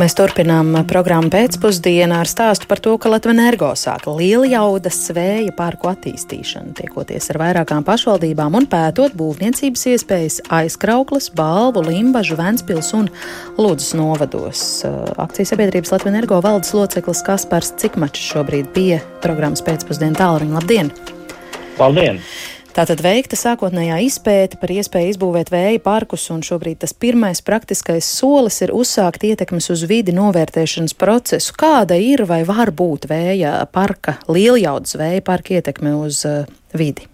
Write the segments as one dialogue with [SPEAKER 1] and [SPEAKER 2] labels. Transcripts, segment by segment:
[SPEAKER 1] Mēs turpinām programmu pēcpusdienā ar stāstu par to, ka Latvijas energo sāka liela jaudas vēja parku attīstīšanu, tiekoties ar vairākām pašvaldībām un pētot būvniecības iespējas aizkrauklas, balvu, limbažu, Ventspils un Lūdzes novados. Akcijas sabiedrības Latvijas energo valdes loceklis Kaspars Cikmačs šobrīd bija programmas pēcpusdienu tālruņa. Labdien!
[SPEAKER 2] Labdien!
[SPEAKER 1] Tātad veikta sākotnējā izpēta par iespēju izbūvēt vēja parkus, un šobrīd tas pirmais praktiskais solis ir uzsākt ietekmes uz vidi novērtēšanas procesu. Kāda ir vai var būt vēja parka, lieljaudas vēja parka ietekme uz uh, vidi?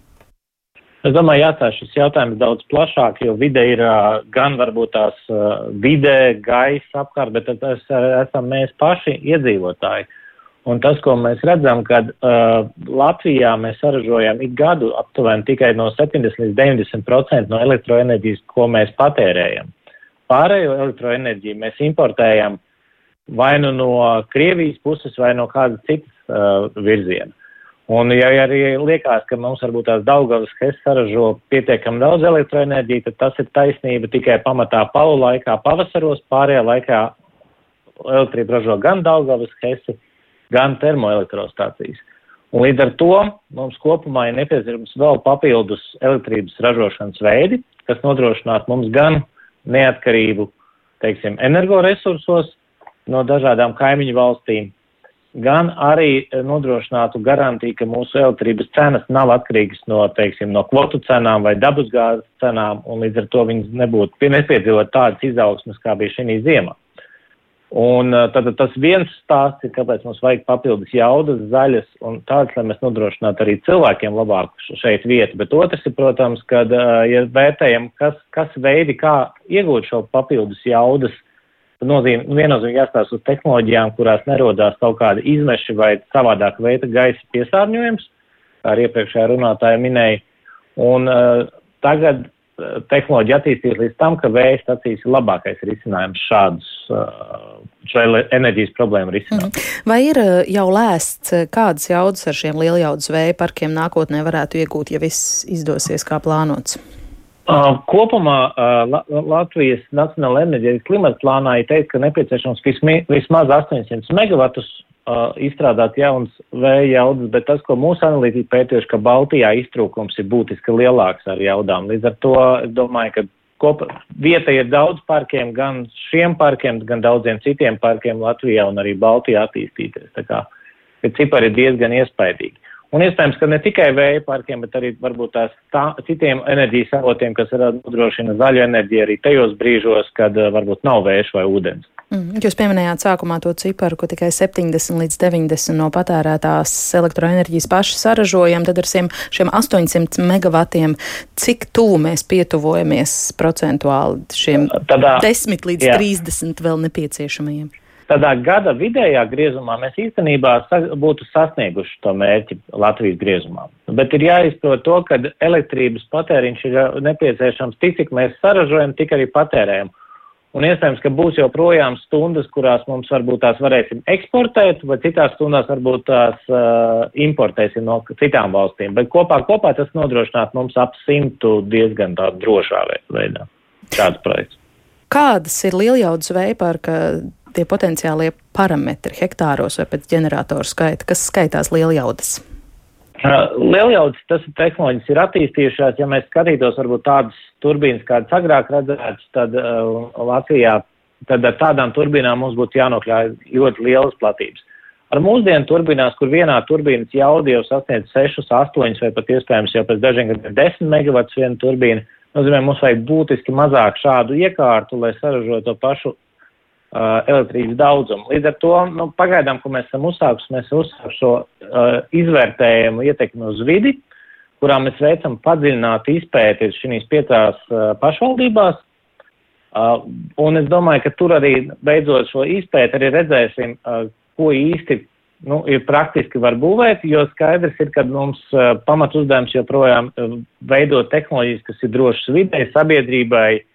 [SPEAKER 2] Es domāju, jāstāsta šis jautājums daudz plašāk, jo vide ir uh, gan varbūt tās uh, vide, gaisa apkārt, bet tas esam mēs paši iedzīvotāji. Un tas, ko mēs redzam, kad uh, Latvijā mēs saražojam ik gadu aptuveni tikai no 70 līdz 90% no elektroenerģijas, ko mēs patērējam. Pārējo elektroenerģiju mēs importējam vai nu no Krievijas puses, vai no kādas citas uh, virziena. Un, ja arī liekas, ka mums varbūt tās Daugavas HES saražo pietiekam daudz elektroenerģiju, tad tas ir taisnība tikai pamatā palu laikā, pavasaros, pārējā laikā elektrību ražo gan Daugavas HES, gan termoelektrostācijas. Un līdz ar to mums kopumā ir nepieciešams vēl papildus elektrības ražošanas veidi, kas nodrošinātu mums gan neatkarību, teiksim, energoresursos no dažādām kaimiņu valstīm, gan arī nodrošinātu garantiju, ka mūsu elektrības cenas nav atkarīgas no, teiksim, no kvotu cenām vai dabasgāzes cenām, un līdz ar to viņas nebūtu nepiedzīvot tādas izaugsmas, kā bija šī ziemā. Un tad tas viens stāsts ir, kāpēc mums vajag papildus jaudas, zaļas un tādas, lai mēs nodrošinātu arī cilvēkiem labāku šeit vietu. Bet otrs ir, protams, kad, ja vērtējam, kas, kas veidi, kā iegūt šo papildus jaudas, tad nozīm, viennozīmīgi jāstās uz tehnoloģijām, kurās nerodās kaut kāda izmeša vai savādāk veida gaisa piesārņojums, kā arī iepriekšējā runātāja minēja. Un uh, tagad tehnoloģija attīstīs līdz tam, ka vēja stacijas ir labākais risinājums šādus, šo enerģijas problēmu risināt.
[SPEAKER 1] Mhm. Vai ir jau lēsts, kādas jaudas ar šiem lielijaudas vēja parkiem nākotnē varētu iegūt, ja viss izdosies kā plānots?
[SPEAKER 2] Kopumā Latvijas Nacionāla enerģijas klimata plānā ir teikt, ka nepieciešams vismaz 800 megavatus uh, izstrādāt jaunas vēja jaudas, bet tas, ko mūsu analītiķi pētījuši, ka Baltijā iztrūkums ir būtiski lielāks ar jaudām. Līdz ar to es domāju, ka kopa, vieta ir daudz parkiem, gan šiem parkiem, gan daudziem citiem parkiem Latvijā un arī Baltijā attīstīties. Tā kā cipari ir diezgan iespaidīgi. Un iespējams, ka ne tikai vēja parkiem, bet arī varbūt tās tā, citiem enerģijas avotiem, kas nodrošina zaļu enerģiju arī tajos brīžos, kad uh, varbūt nav vējš vai ūdens.
[SPEAKER 1] Mm, jūs pieminējāt sākumā to ciparu, ka tikai 70 līdz 90 no patērētās elektroenerģijas paši saražojam, tad ar šiem, šiem 800 megavatiem, cik tuvu mēs pietuvojamies procentuāli šiem Tādā, 10 līdz jā. 30 vēl nepieciešamajiem?
[SPEAKER 2] Tādā gada vidējā griezumā mēs īstenībā sa būtu sasnieguši to mērķi Latvijas griezumā. Bet ir jāizprot to, ka elektrības patēriņš ir nepieciešams tik, cik mēs saražojam, tik arī patērējam. Un iespējams, ka būs joprojām stundas, kurās mums varbūt tās varēsim eksportēt, vai citās stundās varbūt tās uh, importēsim no citām valstīm. Bet kopā, kopā tas nodrošināt mums ap simtu diezgan tā drošā veidā. Tāds projekts.
[SPEAKER 1] Kādas ir lieljaudas veiparka tie potenciālie parametri hektāros vai pēc ģeneratoru skaita, kas skaitās lieljaudas?
[SPEAKER 2] Lieljaudas, tas ir tehnoloģijas ir attīstījušās, ja mēs skatītos varbūt tādas turbīnas, kādas agrāk redzētas, tad uh, Latvijā, tad ar tādām turbīnām mums būtu jānokļauj ļoti lielas platības. Ar mūsdienu turbīnās, kur vienā turbīnas jauda jau sasniedz 6, 8 vai pat iespējams jau pēc dažiem gadiem 10 megawatts viena turbīna, nozīmē, mums vajag būtiski mazāk šādu iekārtu, lai saražotu to pašu elektrības daudzumu. Līdz ar to, nu, pagaidām, ko mēs esam uzsākuši, mēs uzsākuši šo uh, izvērtējumu ietekmi uz vidi, kurā mēs veicam padziļinātu izpēti šīs piecās uh, pašvaldībās. Uh, un es domāju, ka tur arī beidzot šo izpēti arī redzēsim, uh, ko īsti nu, ir praktiski var būvēt, jo skaidrs ir, ka mums uh, pamat uzdevums joprojām uh, veidot tehnoloģijas, kas ir drošas videi, sabiedrībai, uh,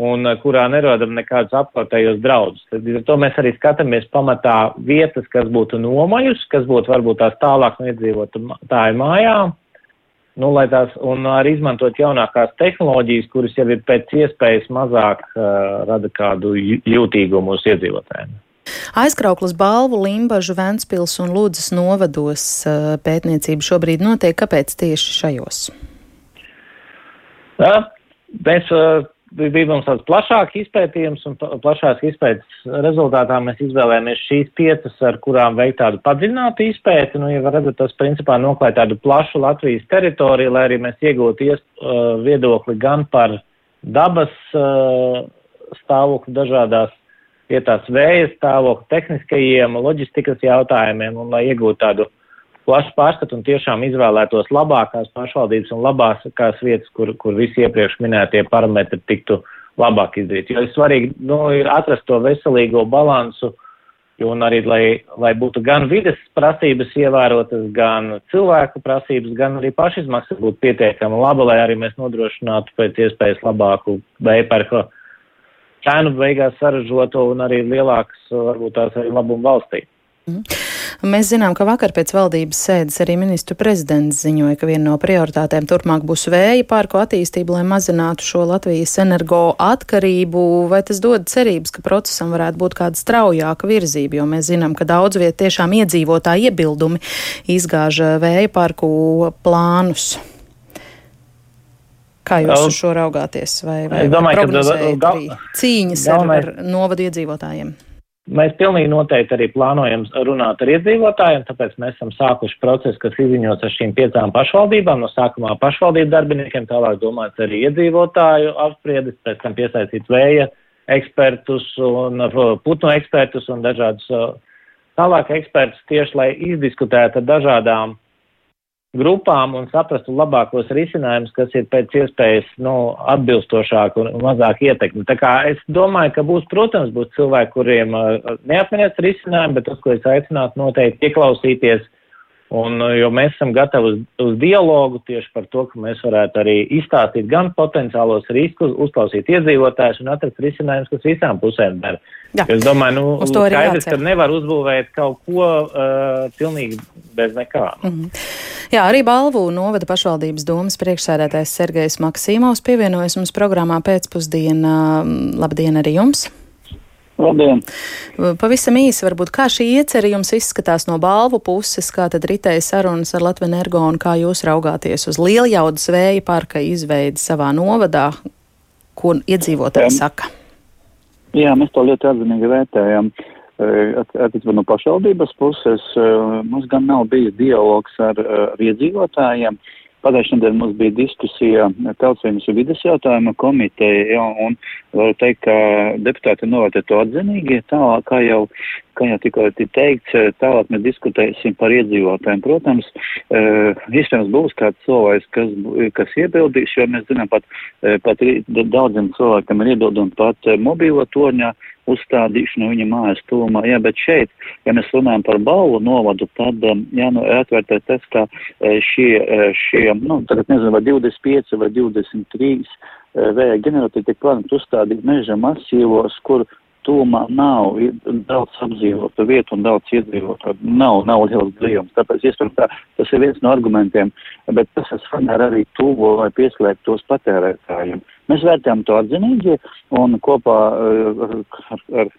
[SPEAKER 2] un eh, kurā nerodam nekādus apkārtējos draudus. Tad ar to mēs arī skatāmies pamatā vietas, kas būtu nomajus, kas būtu varbūt tās tālāk no iedzīvotāju mājām, nu, lai tās, un arī izmantot jaunākās tehnoloģijas, kuras jau ir pēc iespējas mazāk uh, rada kādu jūtīgumu mūsu iedzīvotājiem.
[SPEAKER 1] Aizkrauklas balvu Limbažu, Ventspils un Lūdzes novados uh, pētniecība šobrīd notiek. Kāpēc tieši šajos?
[SPEAKER 2] Jā, mēs uh, bija mums tāds plašāks izpētījums, un plašāks izpētes rezultātā mēs izvēlējāmies šīs piecas, ar kurām veikt tādu padziļinātu izpēti. Nu, ja redzat, tas principā noklāja tādu plašu Latvijas teritoriju, lai arī mēs iegūtu ies, uh, viedokli gan par dabas uh, stāvokli dažādās vietās, vēja stāvokli, tehniskajiem, loģistikas jautājumiem, un lai iegūtu tādu plašu pārskatu un tiešām izvēlētos labākās pašvaldības un labākās vietas, kur, kur visi iepriekš minētie parametri tiktu labāk izdarīti. Jo ir svarīgi nu, atrast to veselīgo balansu, un arī, lai, lai būtu gan vides prasības ievērotas, gan cilvēku prasības, gan arī pašizmaksas būtu pietiekama laba, lai arī mēs nodrošinātu pēc iespējas labāku veiparku cenu beigās saražoto un arī lielāks, varbūt tās arī labumu valstī.
[SPEAKER 1] Mm. Mēs zinām, ka vakar pēc valdības sēdes arī ministru prezidents ziņoja, ka viena no prioritātēm turpmāk būs vēja pārku attīstība, lai mazinātu šo Latvijas energo atkarību. Vai tas dod cerības, ka procesam varētu būt kāda straujāka virzība, jo mēs zinām, ka daudz viet tiešām iedzīvotāji iebildumi izgāž vēja pārku plānus? Kā jūs uz šo raugāties? Vai, vai,
[SPEAKER 2] es domāju,
[SPEAKER 1] vai ka cīņas galvenais... ar, ar novadu iedzīvotājiem?
[SPEAKER 2] Mēs pilnīgi noteikti arī plānojam runāt ar iedzīvotājiem, tāpēc mēs esam sākuši procesu, kas izziņots ar šīm piecām pašvaldībām. No sākumā pašvaldību darbiniekiem, tālāk domāts arī iedzīvotāju apspriedis, pēc tam piesaistīt vēja ekspertus un putnu ekspertus un dažādus tālāk ekspertus tieši, lai izdiskutētu ar dažādām grupām un saprastu labākos risinājumus, kas ir pēc iespējas nu, atbilstošāk un mazāk ietekmi. Tā kā es domāju, ka būs, protams, būs cilvēki, kuriem uh, neapmienēs risinājumi, bet tas, ko es aicinātu noteikti ieklausīties Un, uh, jo mēs esam gatavi uz, uz dialogu tieši par to, ka mēs varētu arī izstāstīt gan potenciālos riskus, uzklausīt iedzīvotājus un atrast risinājumus, kas visām pusēm der. Jā. Es domāju, nu, skaidrs, ka nevar uzbūvēt kaut ko uh, pilnīgi bez nekā. Mm -hmm.
[SPEAKER 1] Jā, arī Balvu novada pašvaldības domas priekšsēdētājs Sergejs Maksīmovs pievienojas mums programmā pēcpusdienā. Labdien arī jums!
[SPEAKER 3] Labdien!
[SPEAKER 1] Pavisam īsi, varbūt kā šī iecerē jums izskatās no balvu puses, kā tad ritēja sarunas ar Latviju Energo un kā jūs raugāties uz lieljaudas vēja parka izveidi savā novadā, ko iedzīvotāji saka?
[SPEAKER 3] Jā, mēs to ļoti atzinīgi vērtējam. Attiecībā no pašvaldības puses mums gan nav bijis dialogs ar, ar iedzīvotājiem. Pagājušajā nedēļā mums bija diskusija Tautsvienas vides jautājuma komiteja, ja, un varu teikt, ka deputāti novērtē to atzinīgi, tālāk, kā jau, kā jau tikko teikts, tālāk mēs diskutēsim par iedzīvotājiem. Protams, iespējams būs kāds cilvēks, kas, kas iebildīs, jo mēs zinām, pat, pat daudziem cilvēkiem ir iebildumi pat mobīlo torņā uzstādīšanu viņa mājas tūmā. Jā, bet šeit, ja mēs runājam par balvu novadu, tad um, jānu atvērtē tas, ka e, šie, e, šie, nu, tagad nezinu, vai 25 vai 23 e, vēja ģeneratori tiek plānot uzstādīt meža masīvos, kur tūmā nav daudz apdzīvotu vietu un daudz iedzīvotu. Nav, nav liels blīvums. Tāpēc, iespējams, tā, tas ir viens no argumentiem, bet tas ar arī tuvo, lai pieslēgtu tos patērētājiem. Mēs vērtējam to atzinīgi un kopā eh, ar, ar, ar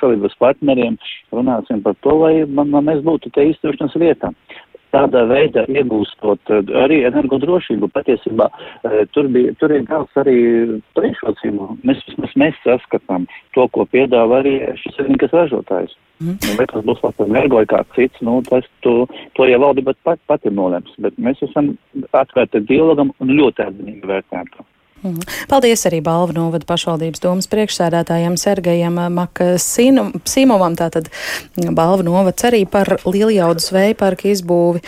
[SPEAKER 3] salības partneriem runāsim par to, lai man, man mēs būtu te izturšanas vietā tādā veidā iegūstot eh, arī energodrošību. Patiesībā eh, tur, bija, tur ir daudz arī priekšrocību. Mēs, mēs, mēs saskatām to, ko piedāvā arī šis vienīgais ražotājs. Mm. Vai tas būs Latvijas energo vai kāds cits, nu, tas to, to jau valdība pat, pati nolems. Bet mēs esam atvērti dialogam un ļoti atzinīgi vērtējam to.
[SPEAKER 1] Mhm. Paldies arī Balvu novada pašvaldības domas priekšsēdētājiem Sergejam Makasīmovam, tātad Balvu novads arī par Lieljaudas vēja parka izbūvi.